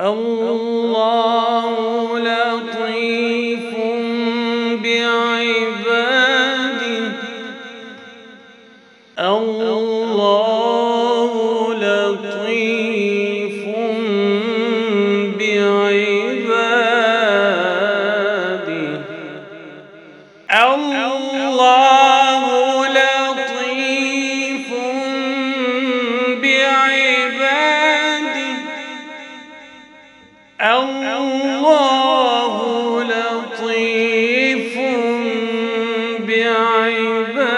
الله لطيف بعباده. الله لطيف بعباده. الله الله لطيف بعباده.